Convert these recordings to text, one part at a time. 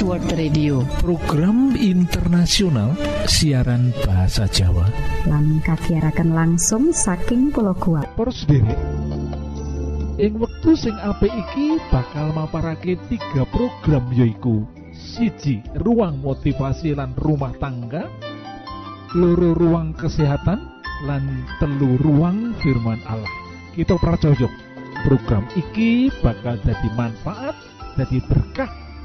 World Radio. Program internasional siaran bahasa Jawa. Lan kagiaraken langsung saking pulau kuat derek ing wektu sing apik iki bakal maparake tiga program yoiku siji ruang motivasi lan rumah tangga. Loro ruang kesehatan. Lan telu ruang firman Allah. Kita pracojok program iki bakal jadi manfaat jadi berkah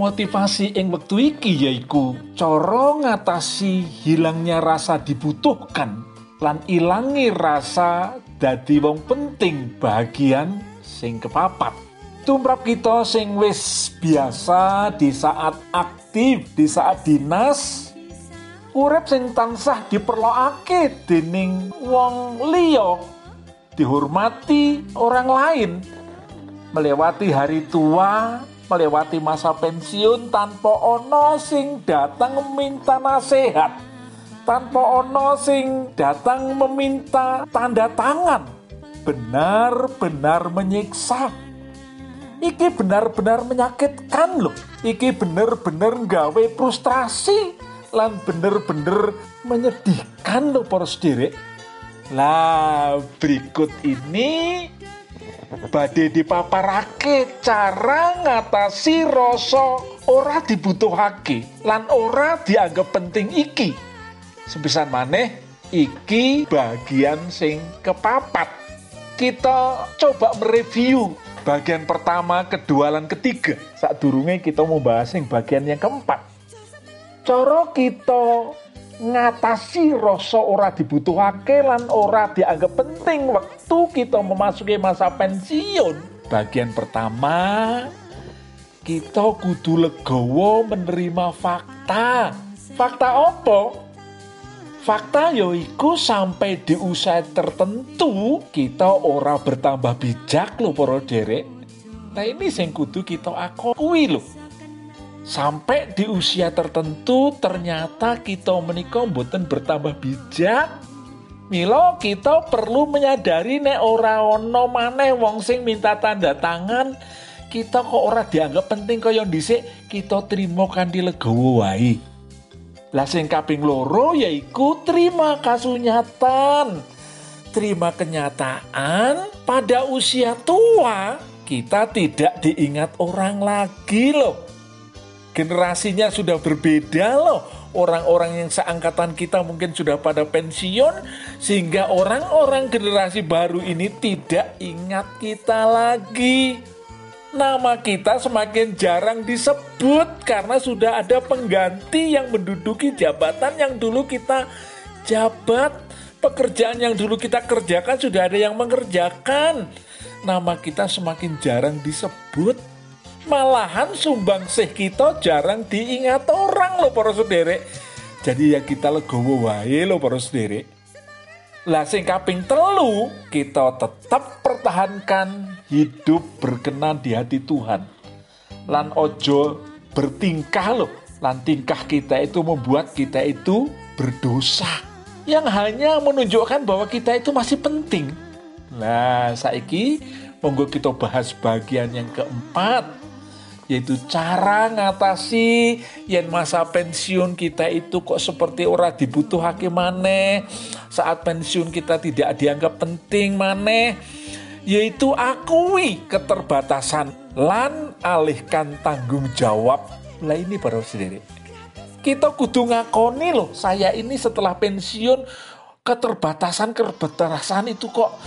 Motivasi ing wektu iki yaiku cara ngatasi hilangnya rasa dibutuhkan lan ilangi rasa dadi wong penting bagian sing kepapat. Tumrap kita sing wis biasa di saat aktif, di saat dinas, urip sing tansah diperlokake dening wong liya dihormati orang lain melewati hari tua melewati masa pensiun tanpa ono sing datang meminta nasihat tanpa ono sing datang meminta tanda tangan benar-benar menyiksa. Iki benar-benar menyakitkan loh. Iki bener-bener gawe frustrasi lan bener-bener menyedihkan loh para sederek lah berikut ini badhe dipaparake cara ngatasi rasa ora dibutuhake lan ora dianggap penting iki. Sepisan maneh iki bagian sing kepapat. Kita coba mereview bagian pertama kedua lan ketiga. Saat durunge kita mau bahas yang bagian yang keempat. Cara kita ngatasi rasa ora dibutuhake lan ora dianggap penting waktu kita memasuki masa pensiun. Bagian pertama, kita kudu legowo menerima fakta. Fakta apa? Fakta yoiku sampai di usia tertentu kita ora bertambah bijak loh para derek. Nah ini sing kudu kita akui loh sampai di usia tertentu ternyata kita menikah mboten bertambah bijak. Milo kita perlu menyadari nek ora ono maneh wong sing minta tanda tangan kita kok ora dianggap penting kaya dhisik kita trimo kanthi legowo wae. Lah sing kaping loro yaiku terima kasunyatan. Terima kenyataan pada usia tua kita tidak diingat orang lagi loh generasinya sudah berbeda loh. Orang-orang yang seangkatan kita mungkin sudah pada pensiun sehingga orang-orang generasi baru ini tidak ingat kita lagi. Nama kita semakin jarang disebut karena sudah ada pengganti yang menduduki jabatan yang dulu kita jabat. Pekerjaan yang dulu kita kerjakan sudah ada yang mengerjakan. Nama kita semakin jarang disebut malahan sumbang kita jarang diingat orang loh para sederek. Jadi ya kita legowo wae loh para sederek. Lah sing kaping telu kita tetap pertahankan hidup berkenan di hati Tuhan. Lan ojo bertingkah loh lan tingkah kita itu membuat kita itu berdosa. Yang hanya menunjukkan bahwa kita itu masih penting. Nah saiki monggo kita bahas bagian yang keempat yaitu cara ngatasi yen masa pensiun kita itu kok seperti ora dibutuhake maneh saat pensiun kita tidak dianggap penting maneh yaitu akui keterbatasan lan alihkan tanggung jawab. Lah ini baru sendiri. Kita kudu ngakoni loh saya ini setelah pensiun keterbatasan keterbatasan itu kok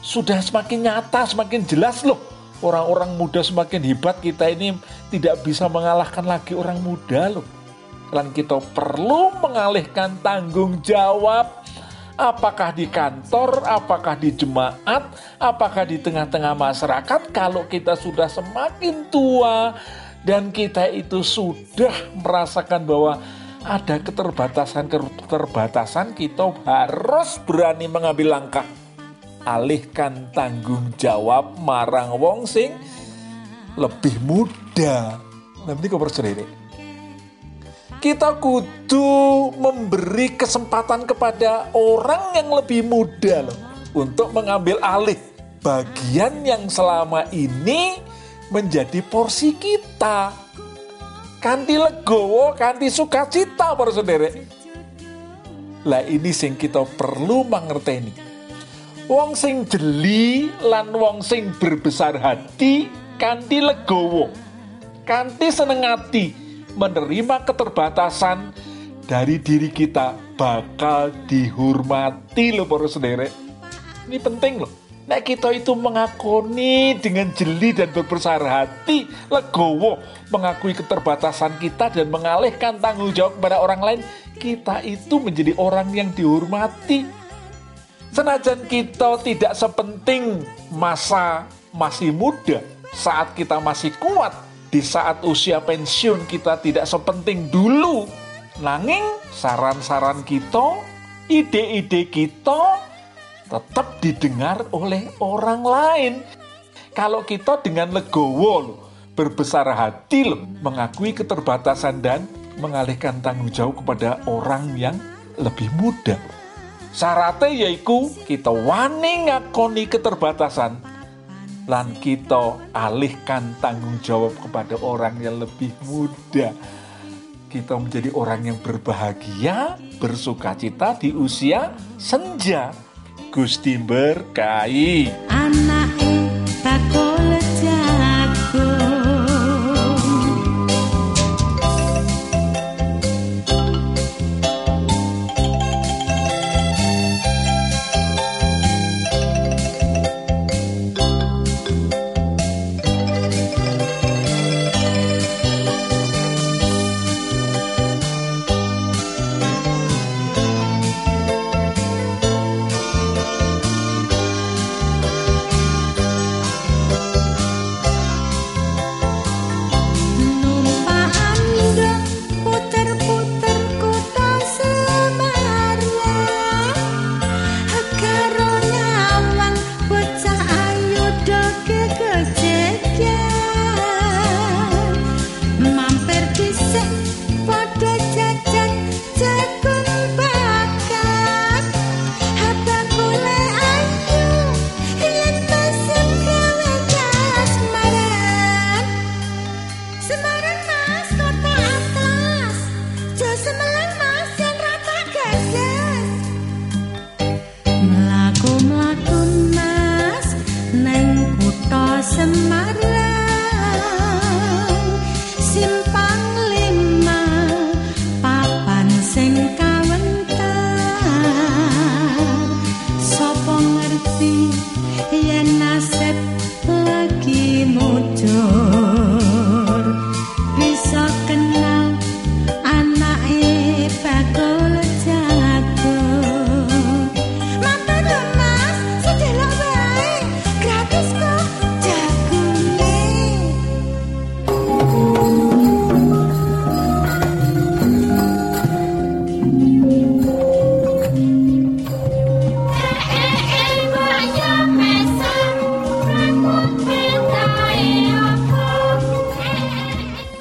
sudah semakin nyata semakin jelas loh orang-orang muda semakin hebat kita ini tidak bisa mengalahkan lagi orang muda loh dan kita perlu mengalihkan tanggung jawab apakah di kantor, apakah di jemaat, apakah di tengah-tengah masyarakat, kalau kita sudah semakin tua dan kita itu sudah merasakan bahwa ada keterbatasan-keterbatasan, kita harus berani mengambil langkah. Alihkan tanggung jawab marang wong sing lebih muda. Nanti kau percaya kita kudu memberi kesempatan kepada orang yang lebih muda loh untuk mengambil alih bagian yang selama ini menjadi porsi kita. Kanti legowo, kanti sukacita para saudara. Lah ini sing kita perlu mengerteni. Wong sing jeli lan wong sing berbesar hati kanti legowo. Kanti seneng hati menerima keterbatasan dari diri kita bakal dihormati loh para saudara. Ini penting loh. Nah kita itu mengakoni dengan jeli dan berbesar hati, legowo, mengakui keterbatasan kita dan mengalihkan tanggung jawab kepada orang lain, kita itu menjadi orang yang dihormati. Senajan kita tidak sepenting masa masih muda, saat kita masih kuat, di saat usia pensiun kita tidak sepenting dulu. Nanging saran-saran kita, ide-ide kita tetap didengar oleh orang lain. Kalau kita dengan legowo berbesar hati loh, mengakui keterbatasan dan mengalihkan tanggung jawab kepada orang yang lebih muda. Syaratnya yaitu kita wani ngakoni keterbatasan lan kita alihkan tanggung jawab kepada orang yang lebih muda. Kita menjadi orang yang berbahagia, bersuka cita di usia senja. Gusti berkahi. Anake bakul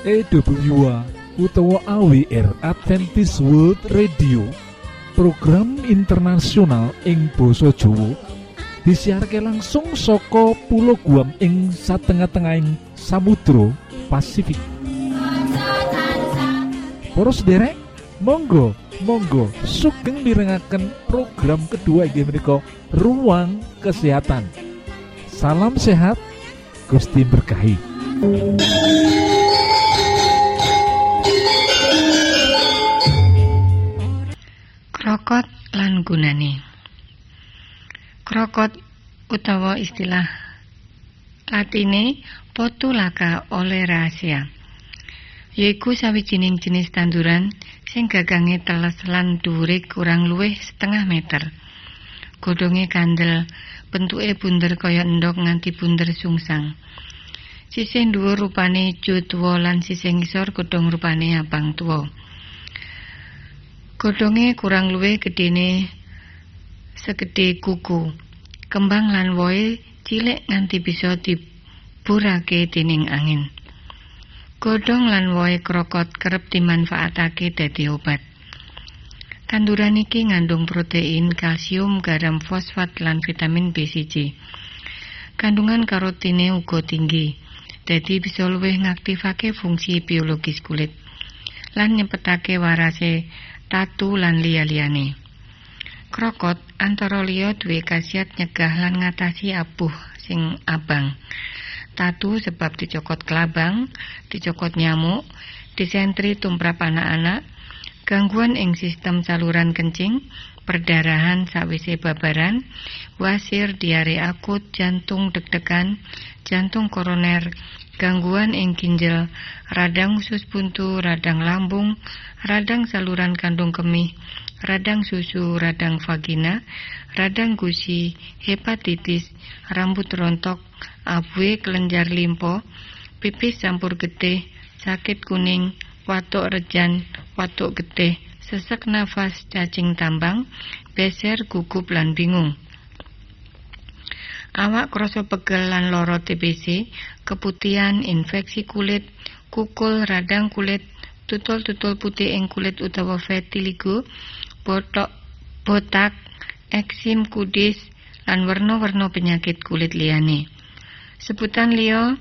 AWR utawa AWR Adventist World Radio. Program internasional ing Boso Jowo disiharke langsung soko pulau Guam ing satengah-tengahing Samudro Pasifik. Poros derek Monggo Monggo sugeng mirengaken program kedua inggih menika ruang kesehatan. Salam sehat Gusti berkahi Krokot lan gunane. Krokot utawa istilah Latine Potulaka rahasia. yaiku sawijining jenis tanduran sing gagange teles lan dhuwure kurang luwih setengah meter. godhonge kandel, bentuke bunder kaya endhog nganti bunder sungsang. Sisih dhuwur rupane tuwa lan sisih ngisor godhong rupane abang tuwa. Godhonge kurang luwih gedene segede kuku. Kembang lan wohe cilik nganti bisa diburake dening angin. Godhong lan wohe krokot kerep dimanfaatake dadi obat. Tanduran iki ngandung protein, kalsium, garam, fosfat lan vitamin B1. Kandungan karotine uga tinggi. Dadi bisa luwih ngaktifake fungsi biologis kulit lan nyepetake warase tatu lan liya-liyane. Krokot antara liya duwe khasiat nyegah lan ngatasi abuh sing abang. Tatu sebab dicokot kelabang, dicokot nyamuk, disentri tumrap anak-anak, gangguan ing sistem saluran kencing, perdarahan sawise babaran, wasir, diare akut, jantung deg-degan, jantung koroner, gangguan ing ginjal, radang usus buntu, radang lambung, radang saluran kandung kemih, radang susu, radang vagina, radang gusi, hepatitis, rambut rontok, abue kelenjar limpo, pipis campur getih, sakit kuning, watuk rejan, watuk getih, sesek nafas, cacing tambang, beser, gugup lan bingung. Awak krasa pegel lan loro TBC, keputihan, infeksi kulit, kukul, radang kulit, tutul-tutul putih ing kulit utawa vitiligo, botok, botak, eksim kudis, lan werna-werna penyakit kulit liyane. Sebutan liya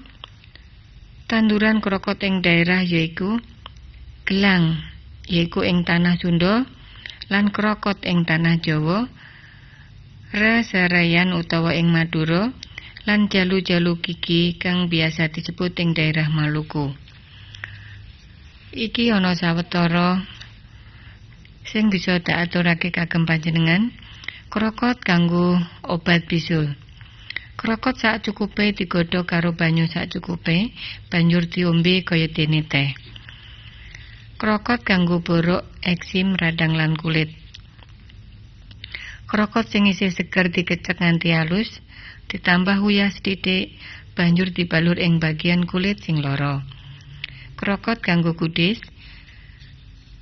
tanduran krokot ing daerah yaiku gelang yaiku ing tanah Sunda lan krokot ing tanah Jawa rasarayan utawa ing Madura lan jalu-jalu gigi kang biasa disebut ing daerah Maluku. Iki ana sawetara sing bisa tak aturake kagem panjenengan. Krokot kanggo obat bisul. Krokot sak cukupe digodhog karo banyu sak cukupe banjur diombe kaya dene teh. Krokot kanggo borok, eksim, radang lan kulit. Krokot sing isih seger dikecek nganti halus, ditambah uyah sithik, banjur dibalur ing bagian kulit sing lara. Krokot kanggo kudis.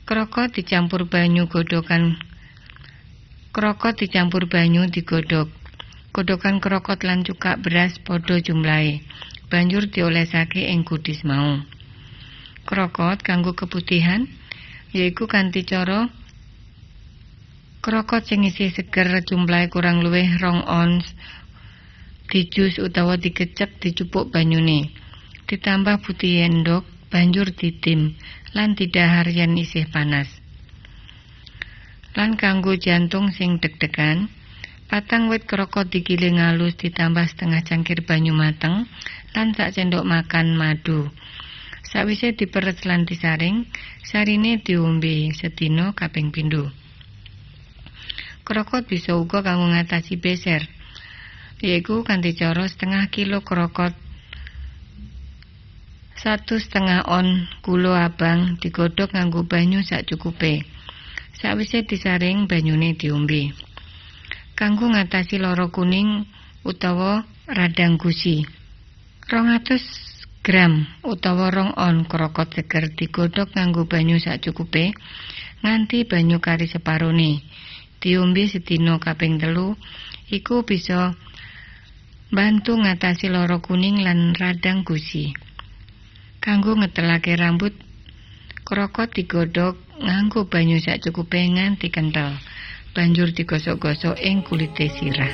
Krokot dicampur banyu godokan Krokot dicampur banyu digodhog. Godokan krokot lan cukak beras padha jumlahe. Banjur diolesake ing kudis mau. krokot kanggo keputihan yaiku kanthi cara krokot sing isih seger jumlahe kurang luwih rong ons. Dijus utawa dikecek dicupuk banyune. Ditambah putih endok banjur ditim lan didahar yen isih panas. Lan kanggo jantung sing deg-degan patang wit krokot digiling halus ditambah setengah cangkir banyu mateng lan sak sendok makan madu. Sawise diperes lan disaring, sarine diombe sedina kaping pindho. Krokot bisa uga kanggo ngatasi beser. Yaiku kanthi cara setengah kilo krokot satu setengah on gula abang digodhog nganggo banyu sak cukupe. Sawise disaring banyune diombe. Kanggo ngatasi loro kuning utawa radang gusi. 200 gram utawa rong on krokot seger digodhog nganggo banyu sacukupe nganti banyu kari separone diombe sedina kaping telu iku bisa bantu ngatasi loro kuning lan radang gusi. Kanggo ngetelake rambut krokot digodhog nganggo banyu sacukupe nganti kental banjur digosok-gosok ing kulite sirah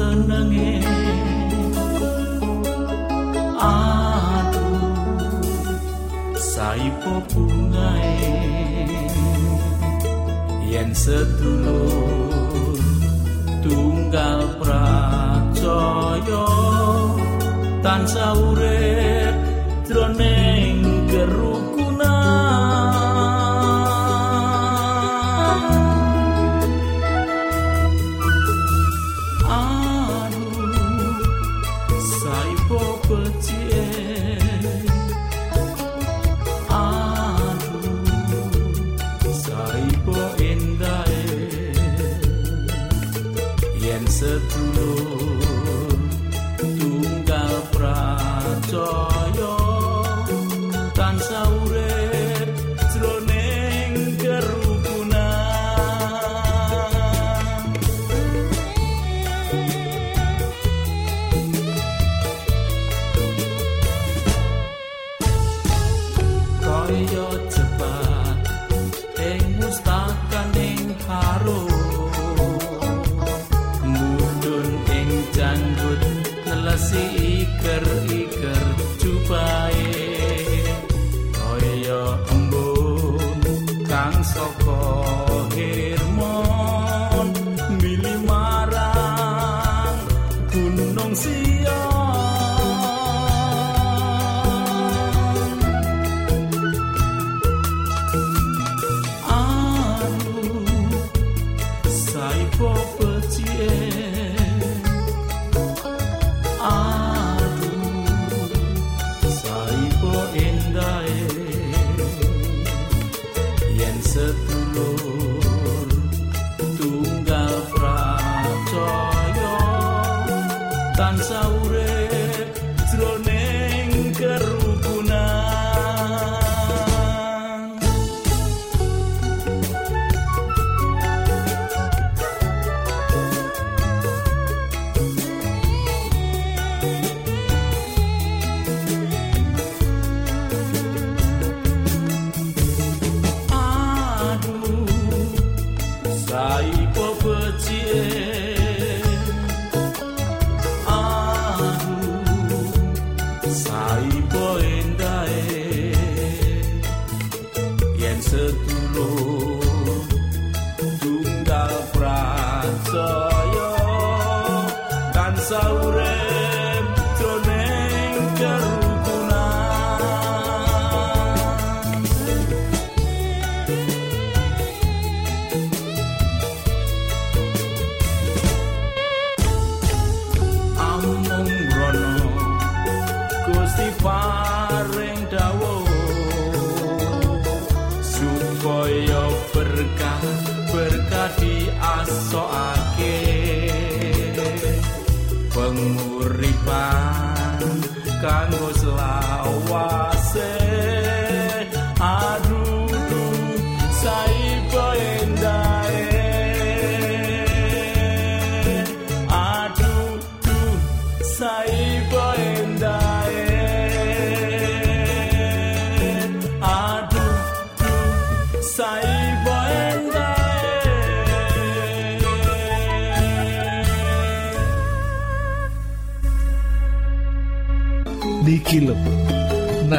senenge. Aduh saipo bungae yen sedulur tunggal pracoya tansah urip jroning Yen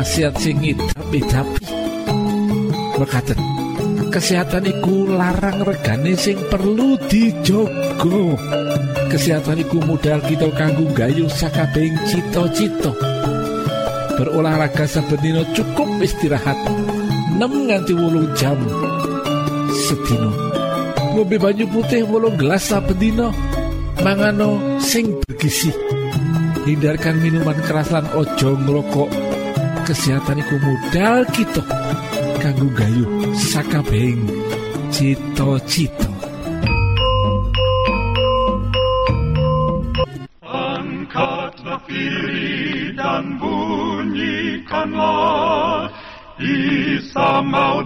nasihat sing tapi berkata kesehatan iku larang regane sing perlu dijogo. Kesehatan iku modal kita kanggo gayuh sakabehing cita-cita. Berolahraga saben dina cukup istirahat 6 nganti 8 jam sedina. Ngombe banyu putih 8 gelas saben mangano sing bergizi. Hindarkan minuman keras lan ojo ngrokok kesehatan iku modal kita kanggo gayuh sakabehing cita-cita. Angkatlah diri dan bunyikanlah Isa mau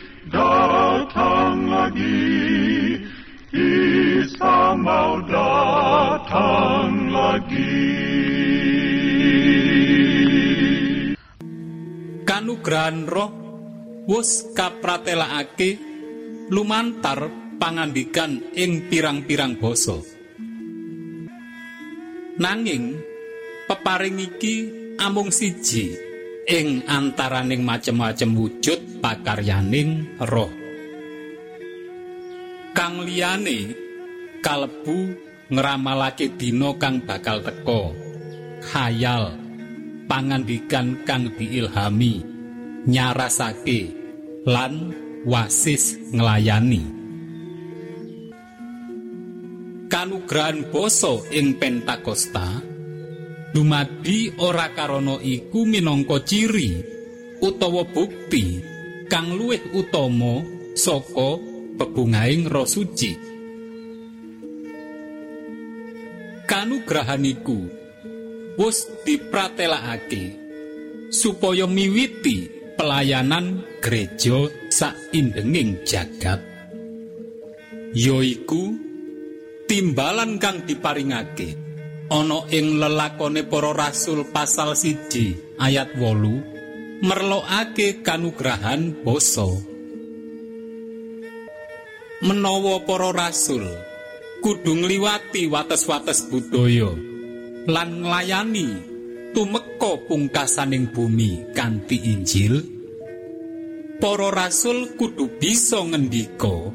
datang lagi, Isa mau datang lagi. kanugrahan roh wus kapratelakake lumantar pangandikan ing pirang-pirang basa nanging peparing iki amung siji ing antaraning macem-macem wujud pakaryaning roh. Kang liyane kalebu ngeramalake dina kang bakal teka khayal pangandikan kang diilhami nyarasake lan wasis nglayani. Kanugrahan basa ing Pentakosta dumadi ora karana iku minangka ciri utawa bukti kang luwih utama saka bebungahing Roh Suci. Kanugrahan iku wis dipratelakake supaya miwiti pelayanan gereja saindenging jagat yoiku timbalan kang diparingake ana ing lelakone para rasul pasal siji ayat wolu merlokake kanugrahan basa. Menawa para rasul kudu ngliwati wates-wates budaya lan nglayani tumeka pungkasaning bumi kanthi Injil para rasul kudu bisa ngendika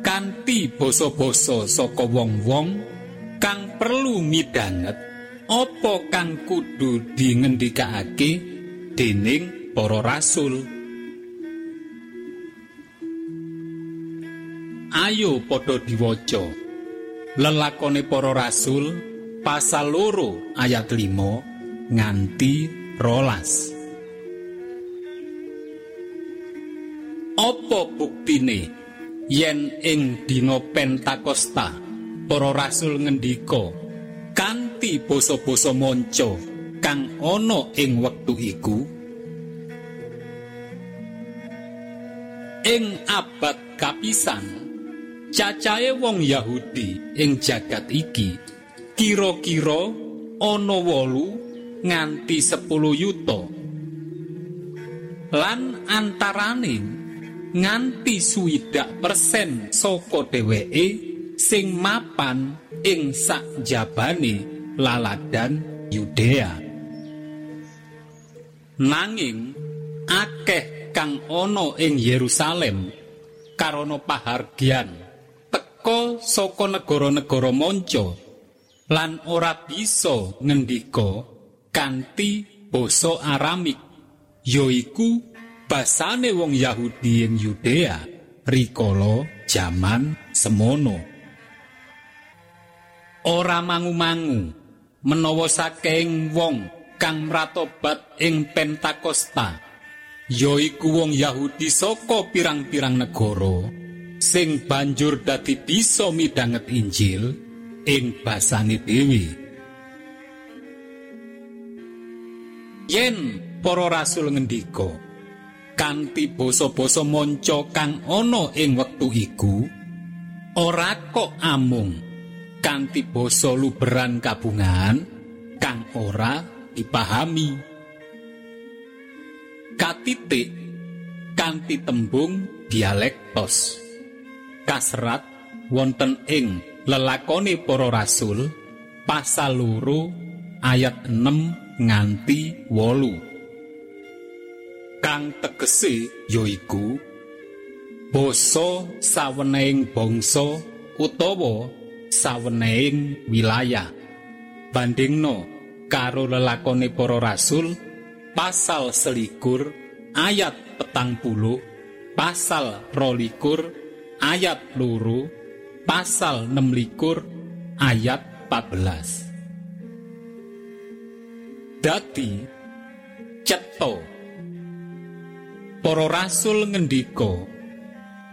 kanthi basa-basa saka wong-wong kang perlu midanget apa kang kudu dingendikake dening para rasul? Ayo padha diwaca. Lelakone para rasul pasal loro ayat 5 nganti rolas. Apa buktine yen ing dina Pentakosta para rasul ngendika kanthi basa-basa manca kang ana ing wektu iku ing abad kapisan cacahe wong Yahudi ing jagat iki kira-kira ana wolu nganti 10 yuta. Lan antaraning nganti swidak persen saka dheweke sing mapan ing sakjabane laladan Yudea. Nanging akeh kang ana ing Yerusalem karana pahargyan teka saka negara-negara manca lan ora bisa ngendika kanthi basa Aramik yaiku basane wong Yahudi ing Yudea rikala jaman semono ora mangu-mangu menawa saking wong kang mratobat ing Pentakosta yaiku wong Yahudi saka pirang-pirang negara sing banjur dadi bisa midhanget Injil ing basane dhewe. Yen para rasul ngendika kanthi basa-basa manca kang ana ing wektu iku ora kok amung kanthi basa luberan kabungan kang ora dipahami. Katitik kanthi tembung dialektos. Kasrat wonten ing lelakone para rasul pasal loro ayat 6 nganti wolu. Kang tegese yaiku basa sawenehing bangsa utawa sawenehing wilayah. Bandingno karo lelakone para rasul pasal selikur ayat petang puluh pasal rolikur ayat loro pasal 6 likur ayat 14 dadi cetha para rasul ngendika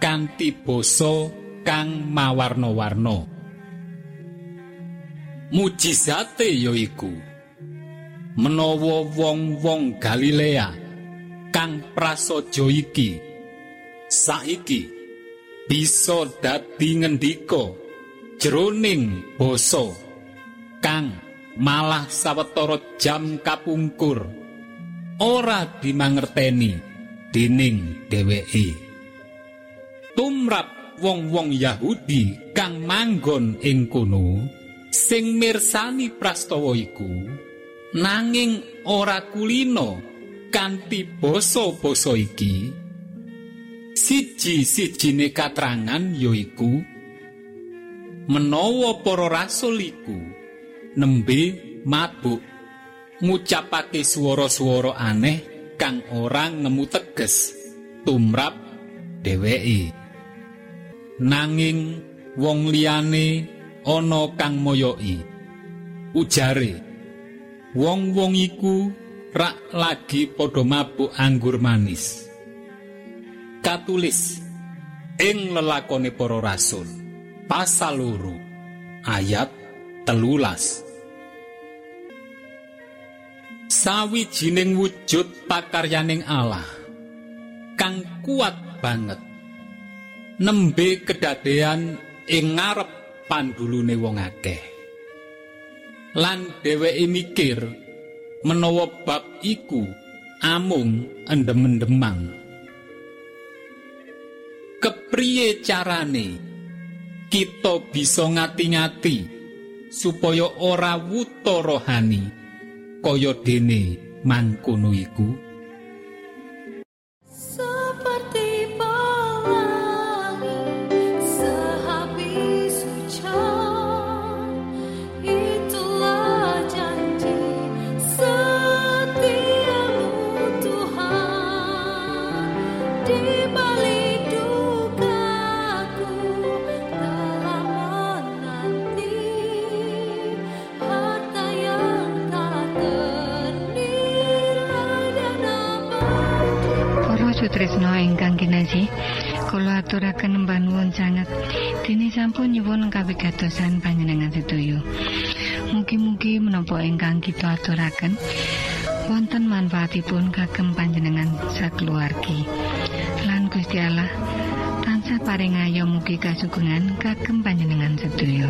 kanthi basa kang mawarna-warna mujizate yaiku. Menawa wong-wong Galilea kang prasaja iki saiki bisa dadi ngendika jroning basa kang malah sawetara jam kapungkur ora dimangerteni dening dheweke. Tumrap wong-wong Yahudi kang manggon ing kono sing mirsani prastawa iku nanging ora kulino kanthi basa-basa iki. Siji-sijine katrangan yaiku menawa para rasul iku nembe mabuk ngucapake swara-swara aneh kang ora ngemu teges tumrap dheweke. Nanging wong liyane ana kang moyoki. Ujare wong-wong iku rak lagi padha mabuk anggur manis. Katulis ing lelakone para rasul. Pasal loro ayat telulas. Sawijining wujud pakaryaning Allah kang kuat banget nembe kedadean ing ngarep pandulune wong akeh. Lan dheweke mikir menawa bab iku amung endem-endemang kepriye carane kita bisa ngati-ngati supaya ora wuta rohani kaya dene mangkono iku Para sutresna ingkang kinasih, kula aturaken nembah nuwun sanget dene sampun nyuwun kawigatosan panjenengan sedoyo. Mugi-mugi menapa ingkang kita aturaken wonten manfaatipun kagem panjenengan sakeluargi. Lan Gusti Allah tansah paring ayo mugi kasugengan kagem panjenengan sedoyo.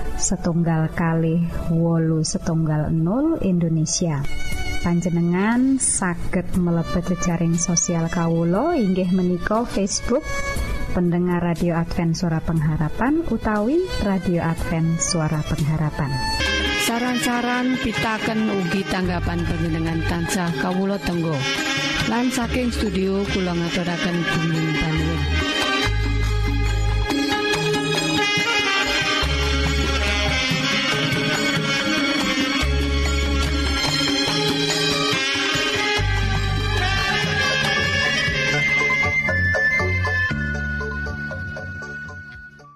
setunggal kali wolu setunggal enol Indonesia. Panjenengan saged mlebet jejaring sosial kawulo inggih menika Facebook pendengar radio Advent suara pengharapan utawi radio Advent suara pengharapan. Saran-saran pitaken ugi tanggapan panjenengan tansah kawula tenggo. Lan saking studio kula ngaturaken panuwun